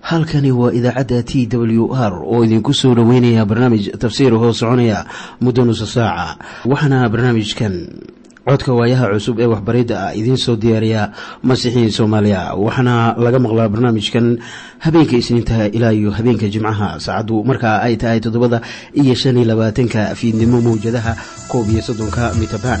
halkani waa idaacadda t w r oo idinku soo dhoweynaya barnaamij tafsiir hoo soconaya muddo nusa saaca. Waxaana barnaamijkan codka waayaha cusub ee waxbaridda ah idiin soo diyaariya masiixiin soomaaliya. Waxaana laga maqlaa barnaamijkan habeenka isniintaha ilaa iyo habeenka jimcaha saacaddu markaa ay tahay toddobada iyo shan iyo labaatanka fiidnimo mawjadaha koob iyo soddonka mitrbaan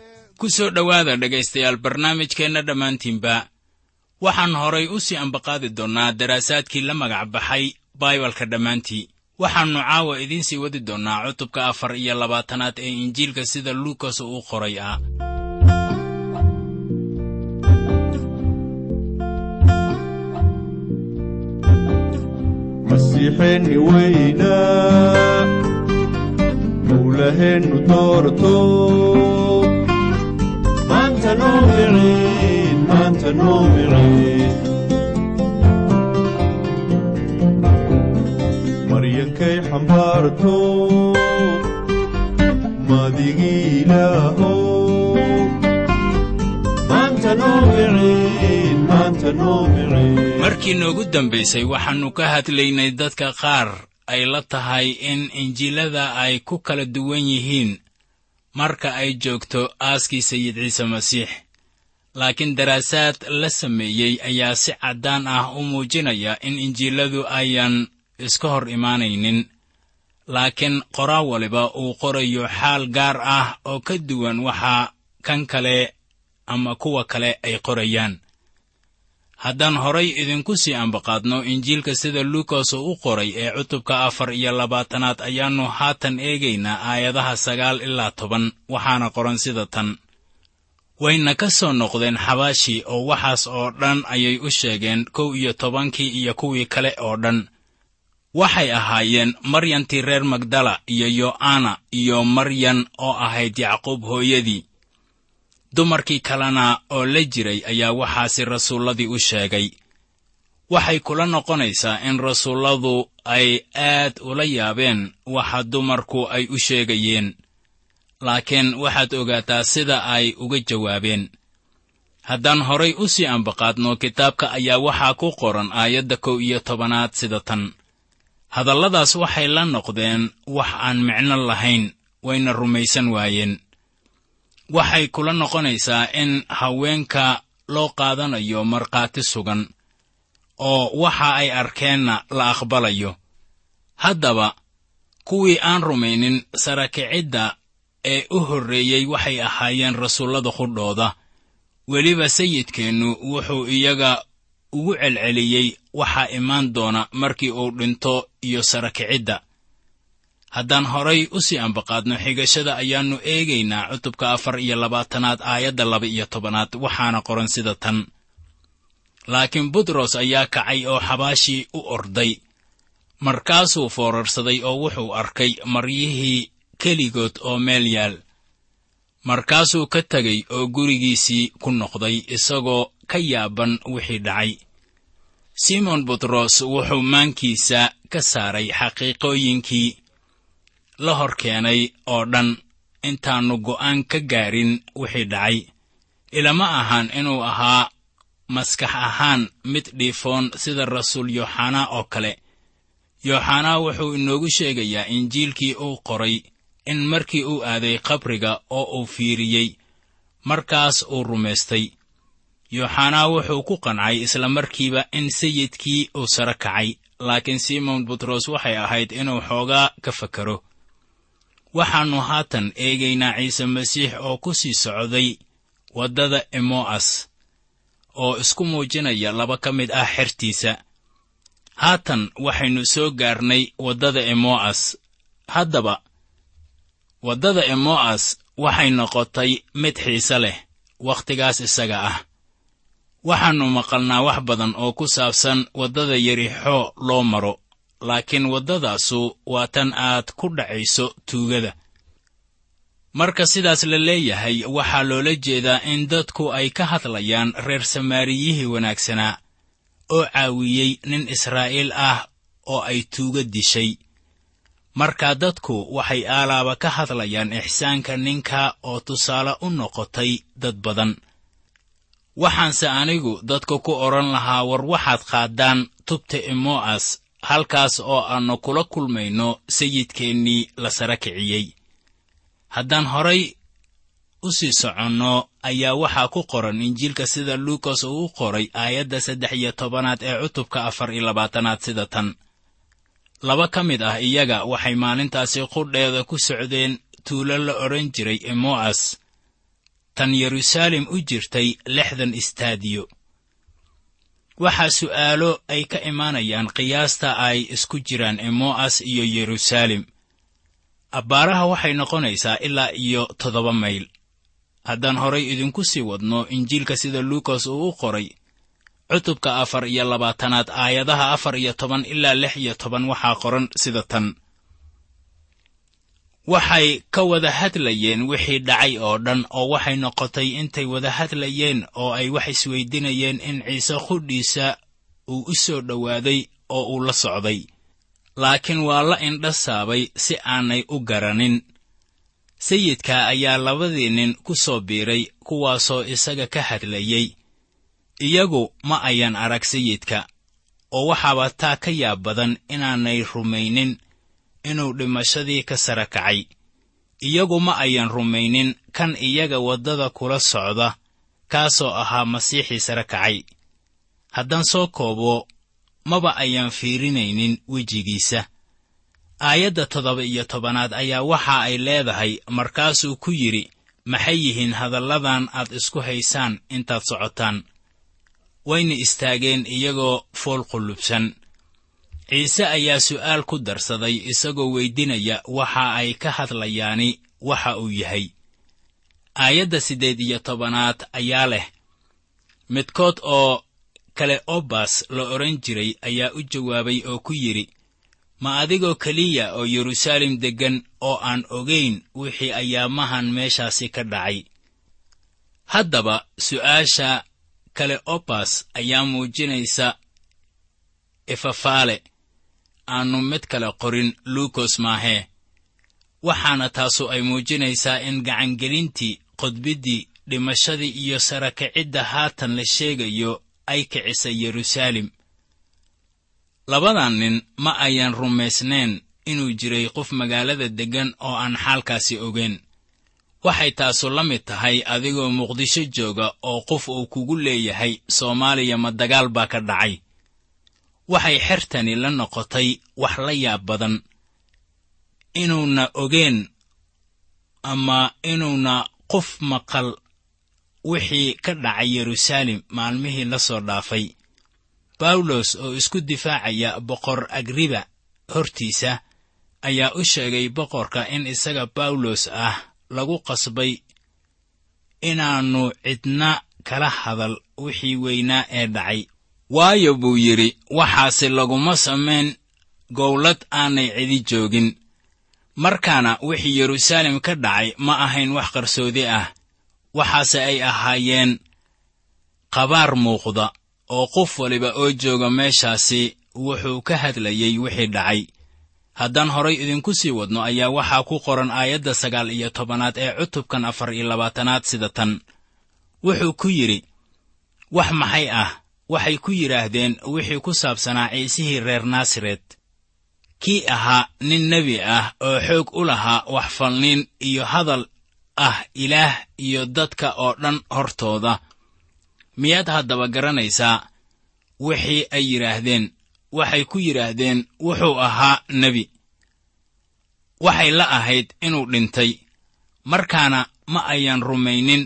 ku soo dhowaada dhegaystayaal barnaamijkeenna dhammaantiinba. Waxaan horay u sii ambaqaadi doonnaa daraasaadkii la magac baxay baibalka dhammaantii. Waxaannu caawa idiin sii wadi doonnaa cutubka afar iyo labaatanaad ee injiilka sida luukas uu qoray ah. Masiixeenni weyna doorto markii noogu dambaysay waxaannu ka hadlaynay dadka qaar ay la tahay in injiilada ay ku kala duwan yihiin marka ay joogto aaskii sayid ciise masiix. Laakiin daraasaad la sameeyey ayaa si caddaan ah u muujinaya in injiiladu ayan iska hor imaanaynin. Laakiin qoraa waliba uu qorayo xaal gaar ah oo ka duwan waxa kan kale ama kuwa kale ay qorayaan haddaan horay idinku sii ambaqaadno injiilka sida luukas uu u qoray ee cutubka afar iyo labaatanaad ayaannu haatan eegaynaa aayadaha sagaal ilaa toban waxaana qoran sida tan. Wayna ka soo noqdeen xabaashii oo waxaas oo dhan ayay u sheegeen kow iyo tobankii iyo kuwii kale oo dhan. Waxay ahaayeen maryantii reer magdala iyo yo'ana iyo maryan oo ahayd yacquub hooyadii dumarkii kalena oo la jiray ayaa waxaasi rasuulladii u sheegay. Waxay kula noqonaysaa in rasuulladu ay aad ula yaabeen waxa dumarku ay u sheegayeen. Laakiin waxaad ogaataa sida ay uga jawaabeen. Haddaan horay u sii ambaqaadno kitaabka ayaa waxaa ku qoran aayadda kow iyo tobanaad sida tan. Hadalladaas waxay la noqdeen wax aan micno lahayn wayna rumaysan waayeen waxay kula noqonaysaa in haweenka loo qaadanayo markhaati sugan oo waxa ay arkeenna la aqbalayo. Haddaba kuwii aan rumaynin sarakicidda ee u horreeyey waxay ahaayeen rasuullada qudhooda weliba sayidkeennu wuxuu iyaga ugu celceliyey waxaa imaan doona markii uu dhinto iyo sarakicidda haddaan horay u sii ambaqaadno xigashada ayaannu eegaynaa cutubka afar iyo labaatanaad aayadda laba iyo tobanaad waxaana qoran sida tan. Laakiin butros ayaa kacay oo xabaashii u orday. Markaasuu foorarsaday oo wuxuu arkay maryihii keligood oo meel yaal. Markaasuu ka tegey oo gurigiisii ku noqday isagoo ka yaaban wixii dhacay. Simon butros wuxuu maankiisa ka saaray xaqiiqooyinkii la hor keenay oo dhan intaannu go'aan ka gaarin wixii dhacay. Ilama ahan inuu ahaa maskax ahaan mid dhiifoon sida rasuul yooxanaa oo kale. Yooxanaa wuxuu inoogu sheegayaa injiilkii uu qoray in markii uu aaday qabriga oo uu fiiriyey markaas uu rumaystay. Yooxanaa wuxuu ku qancay isla markiiba in sayidkii uu saro kacay laakiin simon butros waxay ahayd inuu xoogaa ka fakaro waxaannu haatan eegaynaa ciise masiix oo ku sii socday waddada emo'as oo isku muujinaya laba ka mid ah xertiisa. Haatan waxaynu soo gaarnay waddada emo'as haddaba waddada emo'as waxay noqotay mid xiise leh wakhtigaas isaga ah. Waxaannu maqalnaa wax badan oo ku saabsan waddada yerixo loo maro laakiin waddadaasu waa tan aad ku dhacayso tuugada. Marka sidaas la leeyahay waxaa loola jeedaa in dadku ay ka hadlayaan reer samaariyihii wanaagsanaa oo caawiyey nin israa'iil ah oo ay tuuga dishay. Marka dadku waxay aalaaba ka hadlayaan ixsaanka ninka oo tusaale u noqotay dad badan. Waxaanse anigu dadka ku odhan lahaa war waxaad qaaddaan tubta emo'as halkaas oo aannu kula kulmayno sayidkeennii la sara kiciyey. Haddaan horay u sii soconno ayaa waxaa ku qoran injiilka sida luukas uu u qoray aayadda saddex iyo tobanaad ee cutubka afar iyo labaatanaad sida tan. Laba ka mid ah iyaga waxay maalintaasi qudheeda ku socdeen tuulo la odhan jiray emo'as tan yeruusaalem u jirtay lixdan istaadiyo waxaa su'aalo ay ka imaanayaan qiyaasta ay isku jiraan emo'as iyo yeruusaalem abbaaraha waxay noqonaysaa ilaa iyo toddoba mayl. Haddaan horay idinku sii wadno injiilka sida luukas uu u qoray cutubka afar iyo labaatanaad aayadaha afar iyo toban ilaa lix iyo toban waxaa qoran sida tan waxay ka wada hadlayeen wixii dhacay oo dhan oo waxay noqotay intay wada hadlayeen oo ay wax isweydinayeen in ciise qudhiisa uu u soo dhowaaday oo uu la socday. Laakiin waa la indha saabay si aanay u garanin. Sayidka ayaa labadii nin ku soo biiray kuwaasoo isaga ka hadlayey iyagu ma ayan arag sayidka oo waxaaba taa ka yaab badan inaanay rumaynin inuu dhimashadii ka sara kacay. Iyagu ma ayan rumaynin kan iyaga waddada kula socda kaasoo ahaa masiixii sara kacay. Haddaan soo koobo maba ayaan fiirinaynin wejigiisa. Aayadda toddoba iyo tobanaad ayaa waxa ay leedahay markaasuu ku yidhi maxay yihiin hadalladan aad isku haysaan intaad socotaan? Wayna istaageen iyagoo fool qullubsan ciise ayaa su'aal ku darsaday isagoo weydinaya waxa ay ka hadlayaani waxa uu yahay. Aayadda siddeed iyo tobanaad ayaa leh midkood oo kale obas la odhan jiray ayaa u jawaabay oo ku yidhi ma adigoo keliya oo yeruusaalem deggan oo aan ogayn wixii ayaamahan meeshaasi ka dhacay haddaba su'aasha kale obas ayaa muujinaysa efafaale aannu mid kale qorin luukos maahee waxaana taasu ay muujinaysaa in gacangelintii qodbiddii dhimashadii iyo sarakicidda haatan la sheegayo ay kicisay yeruusaalem. Labadan nin ma ayaan rumaysnayn inuu jiray qof magaalada deggan oo aan xaalkaasi ogeyn. Waxay taasu la mid tahay adigoo muqdisho jooga oo qof uu kugu leeyahay soomaaliya ma dagaal baa ka dhacay waxay xertani la noqotay wax la yaab badan. Inuuna ogeen ama inuuna qof maqal wixii ka dhacay yeruusaalem maalmihii la soo dhaafay. Bawlos oo isku difaacaya boqor agriba hortiisa ayaa u sheegay boqorka in isaga bawlos ah lagu qasbay inaannu cidna kala hadal wixii weynaa ee dhacay waayo buu yidhi waxaase laguma samayn gowlad aanay cidi joogin. Markaana wixii yeruusaalem ka dhacay ma ahayn wax qarsoodi ah. Waxaase ay ahaayeen qabaar muuqda oo qof waliba oo jooga meeshaasi wuxuu ka hadlayey wixii dhacay. Haddaan horay idinku sii wadno ayaa waxaa ku qoran aayadda sagaal iyo tobanaad ee cutubkan afar iyo labaatanaad sida tan. Wuxuu ku yidhi wax maxay ah waxay ku yidhaahdeen wixii ku saabsanaa ciisihii reer naasaret. Kii ahaa nin nebi ah oo xoog u lahaa wax falniin iyo hadal ah ilaah iyo dadka oo dhan hortooda. Miyaad haddaba garanaysaa? Wixii ay yidhaahdeen waxay ku yidhaahdeen wuxuu ahaa nebi. Waxay la ahayd inuu dhintay markaana ma ayaan rumaynin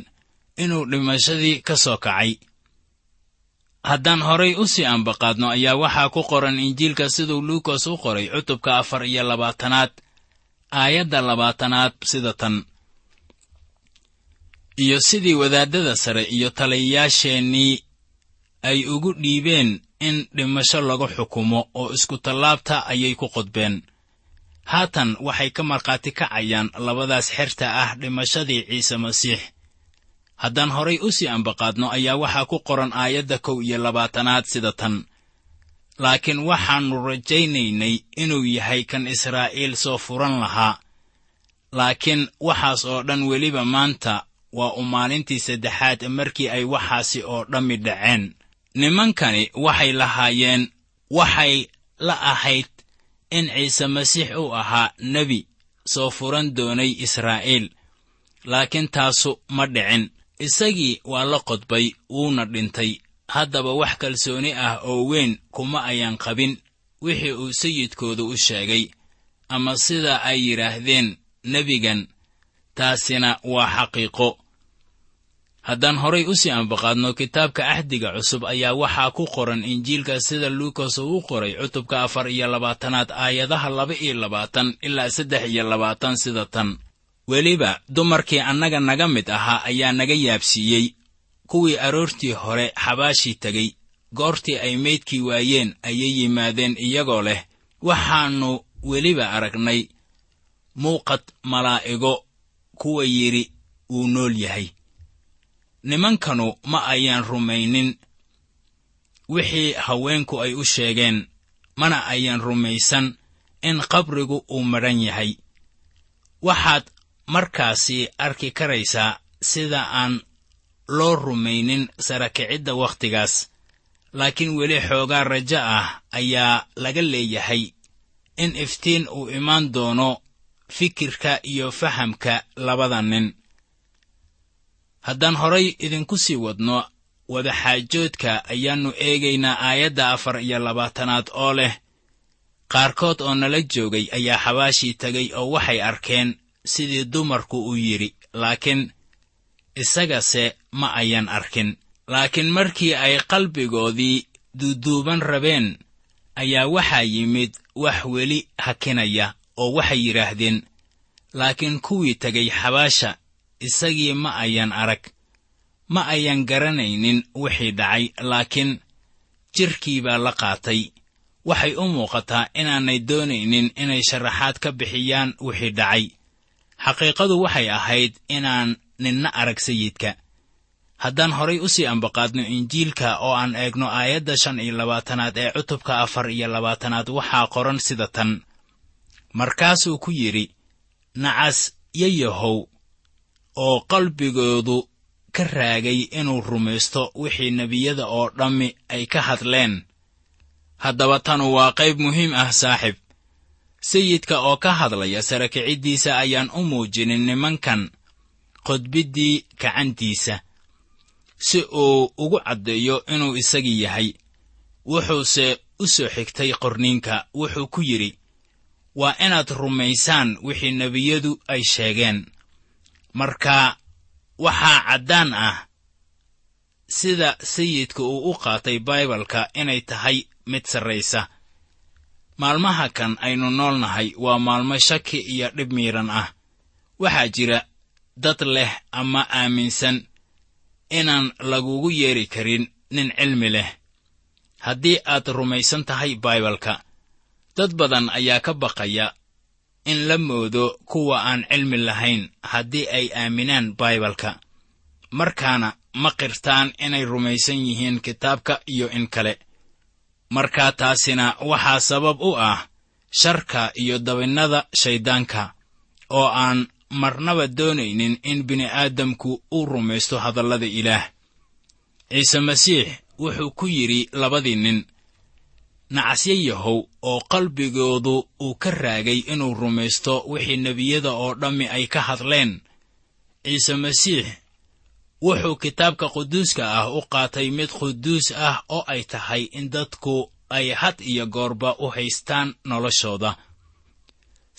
inuu dhimashadii ka soo kacay haddaan horay u sii ambaqaadno ayaa waxaa ku qoran injiilka siduu luukas u qoray cutubka afar iyo labaatanaad aayadda labaatanaad sida tan iyo sidii wadaaddada sare iyo taliyayaasheennii ay ugu dhiibeen in dhimasho lagu xukumo oo iskutallaabta ayay ku qodbeen haatan waxay ka markhaati kacayaan labadaas xerta ah dhimashadii ciise masiix haddaan horay u sii ambaqaadno ayaa waxaa ku qoran aayadda kow iyo labaatanaad sida tan. Laakiin waxaannu rajaynaynay inuu yahay kan israa'iil soo furan lahaa. Laakiin waxaas oo dhan weliba maanta waa u maalintii saddexaad markii ay waxaasi oo dhammi dhaceen. Nimankani waxay lahaayeen waxay la ahayd in ciise masiix uu ahaa nebi soo furan doonay israa'iil. Laakiin taasu ma dhicin isagii waa la qodbay wuuna dhintay. Haddaba wax kalsooni ah oo weyn kuma ayaan qabin wixii uu sayidkooda u sheegay. Ama sida ay yidhaahdeen nebigan taasina waa xaqiiqo. Haddaan horay u sii ambaqaadno kitaabka axdiga cusub ayaa waxaa ku qoran injiilka sida luukas uu u qoray cutubka afar iyo labaatanaad aayadaha laba iyo labaatan ilaa saddex iyo labaatan sida tan weliba dumarkii annaga naga mid ahaa ayaa naga yaabsiiyey. Kuwii aroortii hore xabaashii tegey. Goortii ay meydkii waayeen ayay yimaadeen iyagoo leh waxaannu weliba aragnay muuqad malaa'igo kuwa yidhi wuu nool yahay. Nimankanu ma ayaan rumaynin. Wixii haweenku ay u sheegeen mana ayaan rumaysan in qabrigu uu madhan yahay. Waxaad markaasi arki karaysaa sida aan loo rumaynin sarakicidda wakhtigaas laakiin weli xoogaa rajo ah ayaa laga leeyahay in iftiin uu imaan doono fikirka iyo fahamka labada nin. Haddaan horay idinku sii wadno wadaxaajoodka ayaannu eegaynaa aayadda afar iyo labaatanaad oo leh qaarkood oo nala joogay ayaa xabaashii tegay oo waxay arkeen sidii dumarku uu yidhi laakiin isagase ma ayan arkin. Laakiin markii ay qalbigoodii duuduuban rabeen ayaa waxaa yimid wax weli hakinaya oo waxay yidhaahdeen laakiin kuwii tegay xabaasha isagii ma ayan arag. Ma ayan garanaynin wixii dhacay laakiin jirkii baa la qaatay. Waxay u muuqataa inaanay doonaynin inay sharaxaad ka bixiyaan wixii dhacay xaqiiqadu waxay ahayd inaan ninna arag sayidka. Haddaan horay u sii ambaqaadno injiilka oo aan eegno aayadda shan iyo labaatanaad ee cutubka afar iyo labaatanaad waxaa qoran sida tan. Markaasuu ku yidhi nacas yayahow oo qalbigoodu ka raagay inuu rumaysto wixii nebiyada oo dhammi ay ka hadleen. Haddaba tanu waa qayb muhiim ah saaxib sayidka oo ka hadlaya sarakiciddiisa ayaan u muujinin nimankan qodbiddii gacantiisa si uu ugu caddeeyo inuu isagii yahay. Wuxuuse u soo xigtay qorniinka wuxuu ku yidhi waa inaad rumaysaan wixii nebiyadu ay sheegeen. Marka waxaa caddaan ah sida sayidka uu u qaatay baibalka inay tahay mid sarraysa maalmaha kan aynu nool nahay waa maalmo shaki iyo dhib miidhan ah. Waxaa jira dad leh ama aaminsan inaan lagugu yeeri karin nin cilmi leh. Haddii aad rumaysan tahay baibalka dad badan ayaa ka baqaya in la moodo kuwa aan cilmi lahayn haddii ay aaminaan baibalka markaana ma qirtaan inay rumaysan yihiin kitaabka iyo in kale markaa taasina waxaa sabab u ah sharka iyo dabinnada shayddaanka oo aan marnaba doonaynin in bini'aadamku uu rumaysto hadallada ilaah. Ciise masiix wuxuu ku yidhi labadii nin nacasyayahow oo qalbigoodu uu ka raagay inuu rumaysto wixii nebiyada oo dhammi ay ka hadleen. Ciise masiix wuxuu kitaabka quduuska ah u qaatay mid quduus ah oo ay tahay in dadku ay had iyo goorba u haystaan noloshooda.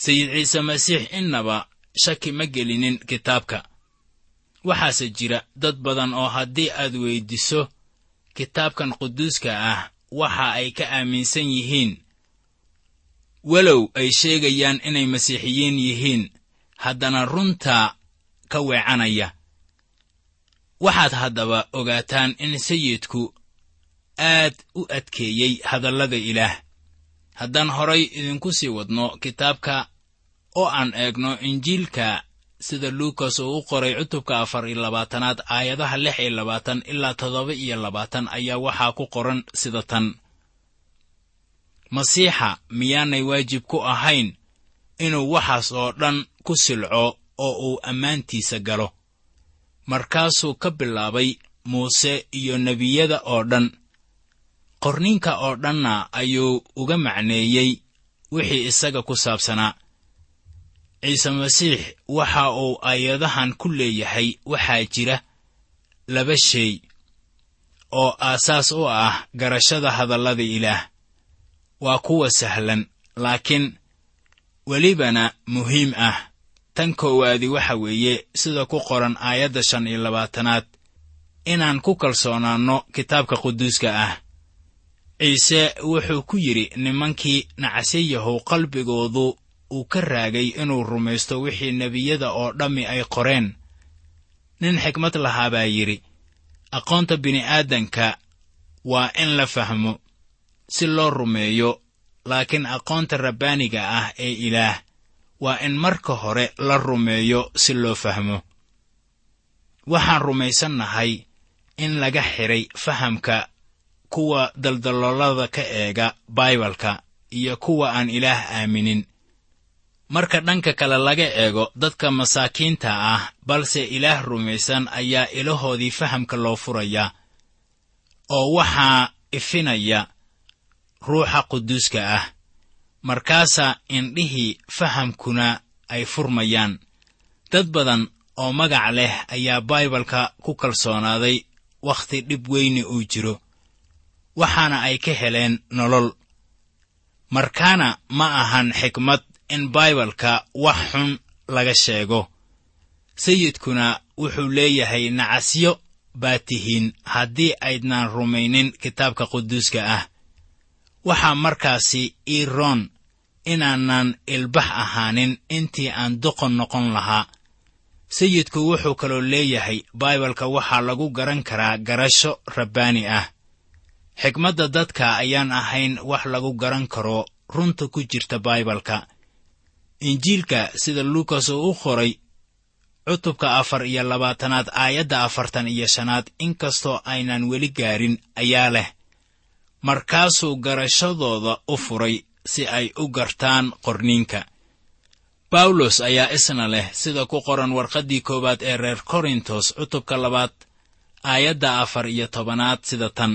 Sayid ciise masiix innaba shaki ma gelinin kitaabka. Waxaase jira dad badan oo haddii aad weyddiso kitaabkan quduuska ah waxa ay ka aaminsan yihiin. Walow ay sheegayaan inay masiixiyiin yihiin haddana runta ka weecanaya waxaad haddaba ogaataan in sayidku aad u adkeeyey hadallada ilaah. Haddaan horay idinku sii wadno kitaabka oo aan eegno injiilka sida luukas uu u qoray cutubka afar iyo labaatanaad aayadaha lix iyo labaatan ilaa toddoba iyo labaatan ayaa waxaa ku qoran sida tan. Masiixa miyaanay waajib ku ahayn inuu waxaas oo dhan ku silco oo uu ammaantiisa galo markaasuu ka bilaabay muuse iyo nebiyada oo dhan. Qorninka oo dhanna ayuu uga macneeyey wixii isaga ku saabsanaa. Ciise masiix waxa uu aayadahan ku leeyahay waxaa jira laba shay oo aasaas u ah garashada hadallada ilaah. Waa kuwa sahlan laakiin welibana muhiim ah tan koowaadi waxa weeye sida ku qoran aayadda shan iyo labaatanaad inaan ku kalsoonaanno kitaabka quduuska ah. Ciise wuxuu ku yidhi nimankii nacasiyahow qalbigoodu uu ka raagay inuu rumaysto wixii nebiyada oo dhammi ay qoreen. Nin xikmad lahaa baa yidhi aqoonta bini'aadanka waa in la fahmo si loo rumeeyo laakiin aqoonta rabbaaniga ah ee ilaah waa in marka hore la rumeeyo si loo fahmo. Waxaan rumaysannahay in laga xidhay fahamka kuwa daldaloolada ka eega baibalka iyo kuwa aan ilaah aaminin. Marka dhanka kale laga eego dadka masaakiinta ah balse ilaah rumaysan ayaa ilahoodii fahamka loo furayaa oo waxaa ifinaya ruuxa quduuska ah markaasaa indhihii fahamkuna ay furmayaan. Dad badan oo magac leh ayaa baibalka ku kalsoonaaday wakhti dhib weyni uu jiro waxaana ay ka heleen nolol. Markaana ma ahan xikmad in baibalka wax xun laga sheego. Sayidkuna wuxuu leeyahay nacasyo baa tihiin haddii aydnaan rumaynin kitaabka quduuska ah. Waxaa markaasi ii roon inaanan ilbax ahaanin intii aan doqon noqon lahaa. Sayidku wuxuu kaloo leeyahay baibalka waxaa lagu garan karaa garasho rabbaani ah. Xikmadda dadka ayaan ahayn wax lagu garan karo runta ku jirta baibalka injiilka sida luukas uu u qoray cutubka afar iyo labaatanaad aayadda afartan iyo shanaad inkastoo aynan weli gaarin ayaa leh. Markaasuu garashadooda u furay si ay u gartaan qorniinka. Bawlos ayaa isna leh sida ku qoran warqaddii koowaad ee reer korintos cutubka labaad aayadda afar iyo tobanaad sida tan.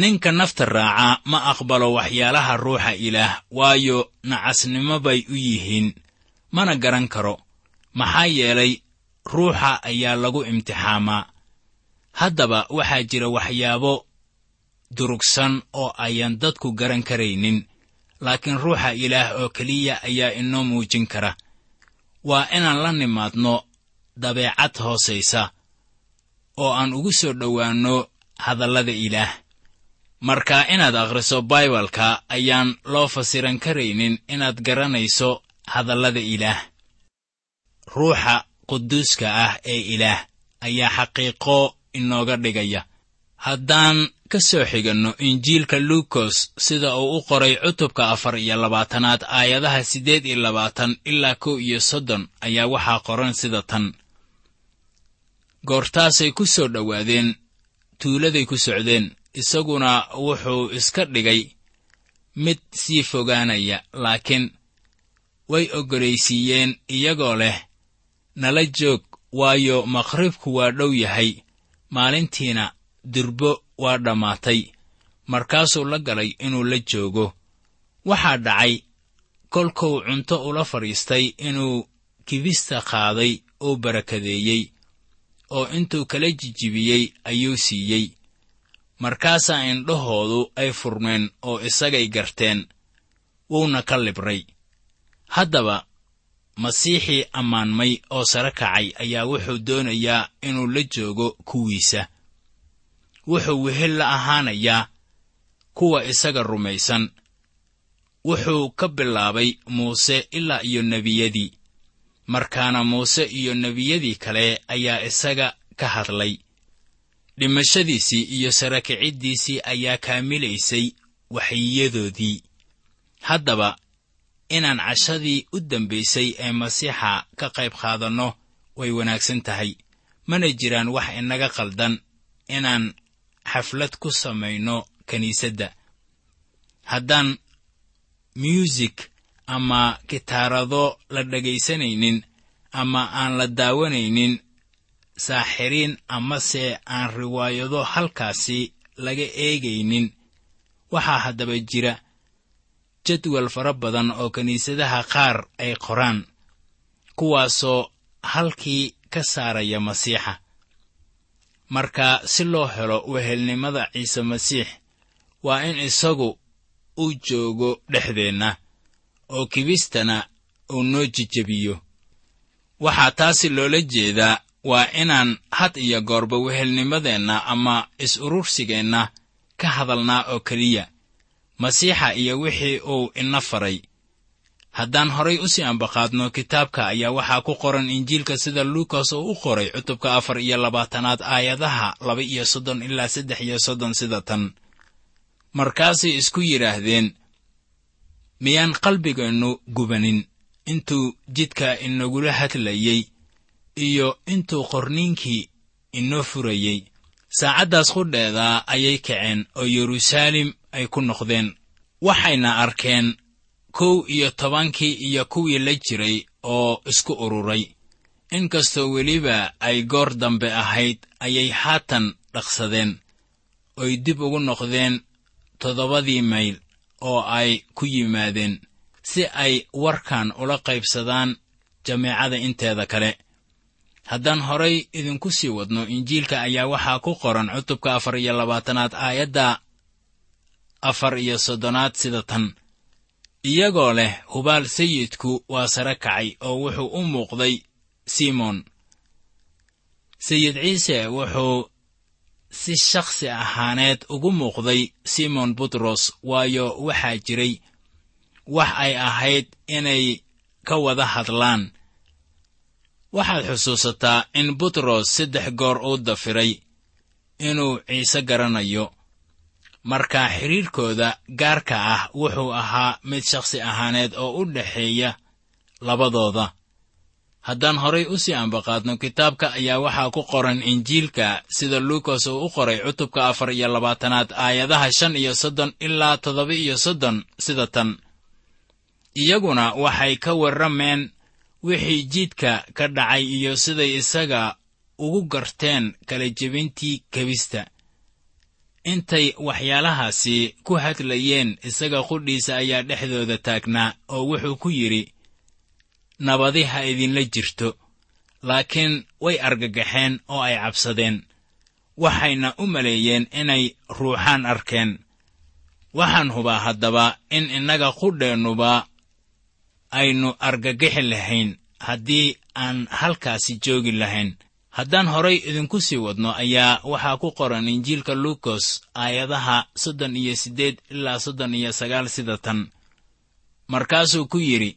Ninka nafta raaca ma aqbalo waxyaalaha ruuxa ilaah waayo nacasnimo bay u yihiin mana garan karo. Maxaa yeelay ruuxa ayaa lagu imtixaamaa. Haddaba waxaa jira waxyaabo durugsan oo ayaan dadku garan karaynin laakiin ruuxa ilaah oo keliya ayaa inoo muujin kara. Waa inaan la nimaadno dabeecad hoosaysa oo aan ugu soo dhowaanno hadallada ilaah. Marka inaad akhriso baibalka ayaan loo fasiran karaynin inaad garanayso hadallada ilaah. Ruuxa quduuska ah ee ilaah ayaa xaqiiqo inooga dhigaya. Haddaan ka soo xiganno injiilka luukos sida uu u qoray cutubka afar iyo labaatanaad aayadaha siddeed iyo labaatan ilaa kow iyo soddon ayaa waxaa qoran sida tan. Goortaasay ku soo dhowaadeen tuuladay ku socdeen isaguna wuxuu iska dhigay mid sii fogaanaya laakiin way oggolaysiiyeen iyagoo leh nala joog waayo maqribku waa dhow yahay maalintiina durbo waa dhammaatay. Markaasuu la galay inuu la joogo. Waxaa dhacay kolkuu cunto ula fadhiistay inuu kibista qaaday oo barakadeeyey oo intuu kala jijibiyey ayuu siiyey. Markaasaa indhahoodu ay furmeen oo isagay garteen wuuna ka libray haddaba masiixii ammaanmay oo sare kacay ayaa wuxuu doonayaa inuu la joogo kuwiisa wuxuu wehel la ahaanayaa kuwa isaga rumaysan. Wuxuu ka bilaabay muuse ilaa iyo nebiyadii markaana muuse iyo nebiyadii kale ayaa isaga ka hadlay. Dhimashadiisii iyo sarakiciddiisii ayaa kaamilaysay waxyiyadoodii. Haddaba inaan cashadii u dambaysay ee masiixa ka qayb qaadanno way wanaagsan tahay. Mana jiraan wax inaga qaldan inaan xaflad ku samayno kiniisadda haddaan muusig ama kitaarado la dhegaysanaynin ama aan la daawanaynin saaxiriin amase aan riwaayado halkaasi laga eegaynin waxaa haddaba jira jadwal fara badan oo kiniisadaha qaar ay qoraan kuwaasoo halkii ka saaraya masiixa marka si loo helo wehelnimada ciise masiix waa in isagu uu joogo dhexdeenna oo kibistana uu noo jijebiyo waxaa taasi loola jeedaa waa inaan had iyo goorba wehelnimadeenna ama is-urursigeenna ka hadalnaa oo keliya. Masiixa iyo wixii uu ina faray haddaan horay u sii ambaqaadno kitaabka ayaa waxaa ku qoran injiilka sida luukas oo u qoray cutubka afar iyo labaatanaad aayadaha laba iyo soddon ilaa saddex iyo soddon sida tan. Markaasay isku yidhaahdeen miyaan qalbigeennu gubanin intuu jidka inagula hadlayey iyo intuu qorniinkii inoo furayey. Saacaddaas qudheeda ayay kaceen oo yeruusaalem ay ku noqdeen. Waxayna arkeen kow iyo tobankii iyo kuwii la jiray oo isku ururay. Inkastoo weliba ay goor dambe ahayd ayay haatan dhaqsadeen oy dib ugu noqdeen toddobadii mayl oo ay ku yimaadeen si ay warkan ula qaybsadaan jameecada inteeda kale. Haddaan horay idinku sii wadno injiilka ayaa waxaa ku qoran cutubka afar iyo labaatanaad aayadda afar iyo soddonaad sida tan iyagoo leh hubaal sayidku waa sare kacay oo wuxuu u muuqday simon. Sayid ciise wuxuu si shakhsi ahaaneed ugu muuqday simon butros waayo waxaa jiray wax ay ahayd inay ka wada hadlaan. Waxaad xusuusataa in butros saddex goor uu dafiray inuu ciise garanayo marka xidhiirkooda gaarka ah wuxuu ahaa mid shakhsi ahaaneed oo u dhexeeya labadooda. Haddaan horay u sii ambaqaadno kitaabka ayaa waxaa ku qoran injiilka sida luukas uu u qoray cutubka afar iyo labaatanaad aayadaha shan iyo soddon ilaa toddoba iyo soddon sida tan. Iyaguna waxay ka warrameen wixii jidka ka dhacay iyo siday isaga ugu garteen kala jebintii kebista intay waxyaalahaasi ku hadlayeen isaga qudhiisa ayaa dhexdooda taagnaa oo wuxuu ku yidhi nabadi ha idinla jirto laakiin way argagaxeen oo ay cabsadeen. Waxayna u maleeyeen inay ruuxaan arkeen. Waxaan hubaa haddaba in innaga qudheennuba aynu argagixi lahayn haddii aan halkaasi joogi lahayn haddaan horay idinku sii wadno ayaa waxaa ku qoran injiilka luukos aayadaha soddon iyo siddeed ilaa soddon iyo sagaal sida tan. Markaasuu ku yidhi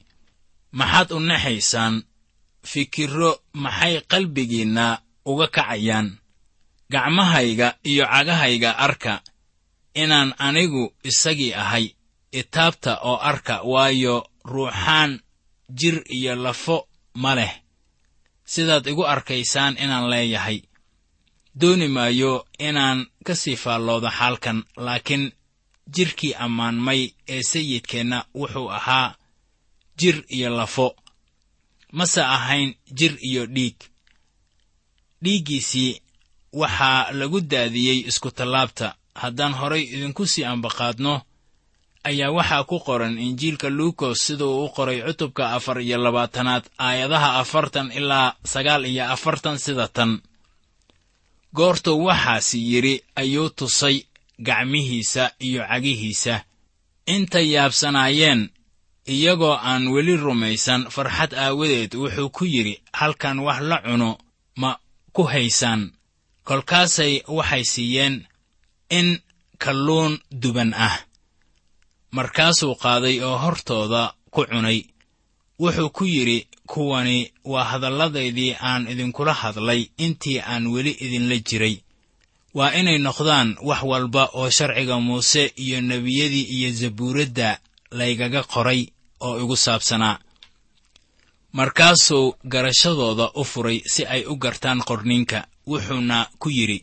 maxaad u naxaysaan? Fikirro maxay qalbigiinna uga kacayaan? Gacmahayga iyo cagahayga arka inaan anigu isagii ahay itaabta oo arka waayo ruuxaan jir iyo lafo ma leh sidaad igu arkaysaan inaan leeyahay. Dooni maayo inaan ka sii faalloodo xaalkan laakiin jidhkii ammaanmay ee sayidkeenna wuxuu ahaa jir iyo lafo. Mase ahayn jir iyo dhiig. Dhiiggiisii waxaa lagu daadiyey iskutallaabta haddaan horay idinku sii ambaqaadno ayaa waxaa ku qoran injiilka luukos siduu u qoray cutubka afar iyo labaatanaad aayadaha afartan ilaa sagaal iyo afartan sida tan. Goortuu waxaasi yidhi ayuu tusay gacmihiisa iyo cagihiisa. Intay yaabsanaayeen iyagoo aan weli rumaysan farxad aawadeed wuxuu ku yidhi halkan wax la cuno ma ku haysaan. Kolkaasay waxay siiyeen in kalluun duban ah markaasuu qaaday oo hortooda ku cunay. Wuxuu ku yidhi kuwani waa hadalladaydii aan idinkula hadlay intii aan weli idinla jiray. Waa inay noqdaan wax walba oo sharciga muuse iyo nebiyadii iyo zabuuradda laygaga qoray oo igu saabsanaa. Markaasuu garashadooda u furay si ay u gartaan qorniinka wuxuuna ku yidhi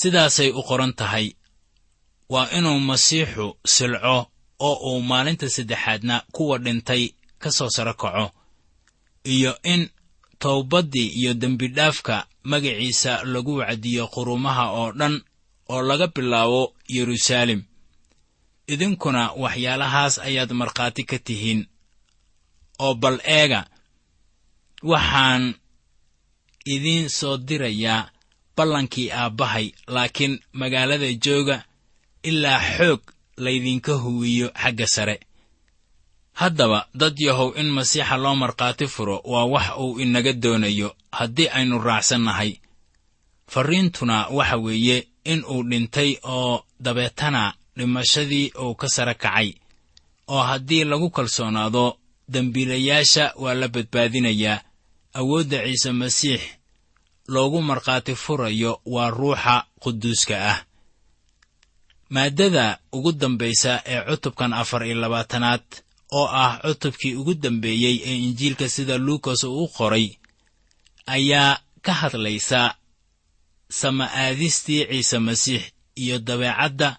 sidaasay u qoran tahay waa inuu masiixu silco oo uu maalinta saddexaadna kuwa dhintay ka soo saro kaco iyo in towbaddii iyo dembidhaafka magaciisa lagu wacdiyo qurumaha oo dhan oo laga bilaabo yeruusaalem. Idinkuna waxyaalahaas ayaad markhaati ka tihiin oo bal eega waxaan idiin soo dirayaa ballankii aabbahay laakiin magaalada jooga ilaa xoog laydinka huwiyo xagga sare. Haddaba dad yahow in masiixa loo markhaati furo waa wax uu inaga doonayo haddii aynu raacsannahay farriintuna waxa weeye in uu dhintay oo dabeetana dhimashadii uu ka sare kacay oo haddii lagu kalsoonaado dembiilayaasha waa la badbaadinayaa awoodda ciise masiix loogu markhaati furayo waa ruuxa quduuska ah maaddada ugu dambaysa ee cutubkan afar iyo labaatanaad oo ah cutubkii ugu dambeeyey ee injiilka sida luukas uu u qoray ayaa ka hadlaysa sama'aadistii ciise masiix iyo dabeecadda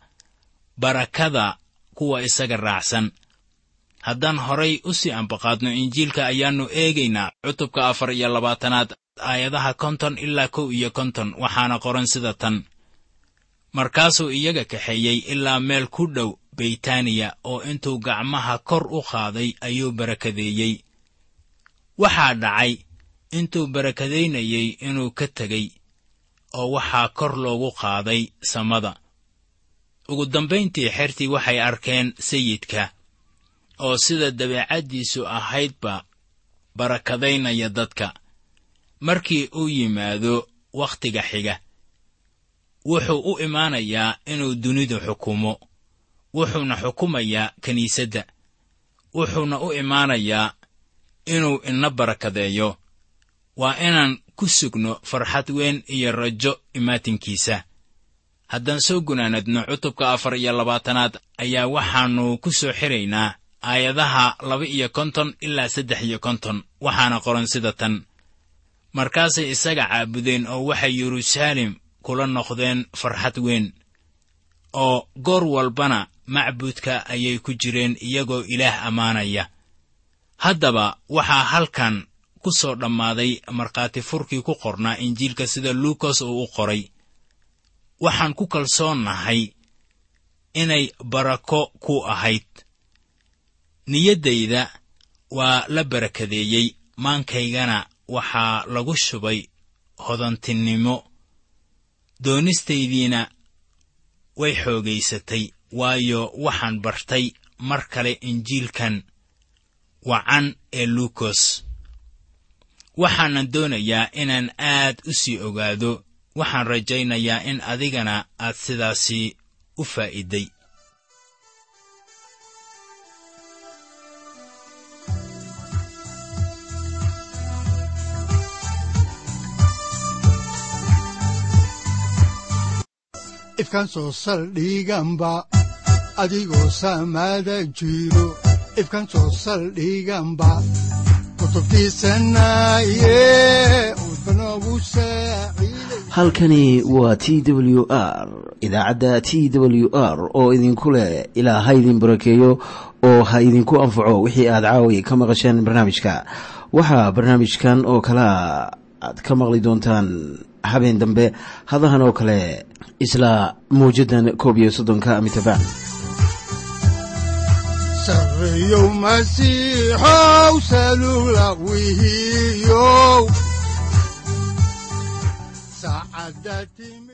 barakada kuwa isaga raacsan. Haddaan horay u sii ambaqaadno injiilka ayaannu eegaynaa cutubka afar iyo labaatanaad aayadaha konton ilaa kow iyo konton waxaana qoran sida tan markaasuu iyaga kaxeeyey ilaa meel ku dhow beytaaniya oo intuu gacmaha kor u qaaday ayuu barakadeeyey. Waxaa dhacay intuu barakadaynayey inuu ka tegey oo waxaa kor loogu qaaday samada. Ugu dambayntii xertii waxay arkeen sayidka oo sida dabeecaddiisu ahaydba barakadaynaya dadka. Markii uu yimaado wakhtiga xiga wuxuu u imaanayaa inuu dunidu xukumo wuxuuna xukumayaa kiniisadda wuxuuna u imaanayaa inuu ina barakadeeyo. Waa inaan ku sugno farxad weyn iyo rajo imaatinkiisa. Haddaan soo gunaanadno cutubka afar iyo labaatanaad ayaa waxaannu ku soo xiraynaa aayadaha laba iyo konton ilaa saddex iyo konton waxaana qoran sida tan. Markaasay isaga caabudeen oo waxay yeruusaalem kula noqdeen farxad weyn oo goor walbana macbuudka ayay ku jireen iyagoo ilaah ammaanaya haddaba waxaa halkan ku soo dhammaaday markhaati furkii ku qornaa injiilka sida luukas uu u qoray. Waxaan ku kalsoonnahay inay barako ku ahayd. Niyaddayda waa la barakadeeyey. Maankaygana waxaa lagu shubay hodantinnimo doonistaydiina way xoogaysatay waayo waxaan bartay mar kale injiilkan wacan ee luukos. Waxaanan doonayaa inaan aad u sii ogaado waxaan rajaynayaa in adigana aad sidaasi u faa'iiday ifkan soo saldhiganba adigoo saamaada jiro ifkan soo saldhiganba halkani waa t w r idaacadda t w r oo idinku leh ilaa ha idin barakeeyo oo ha idinku anfaco wixii aad caawi ka maqasheen barnaamijka. Waxaa barnaamijkan oo kalea aad ka maqli doontaan habeen dambe hadahan oo kale isla mawjaddan koob iyo soddonka timid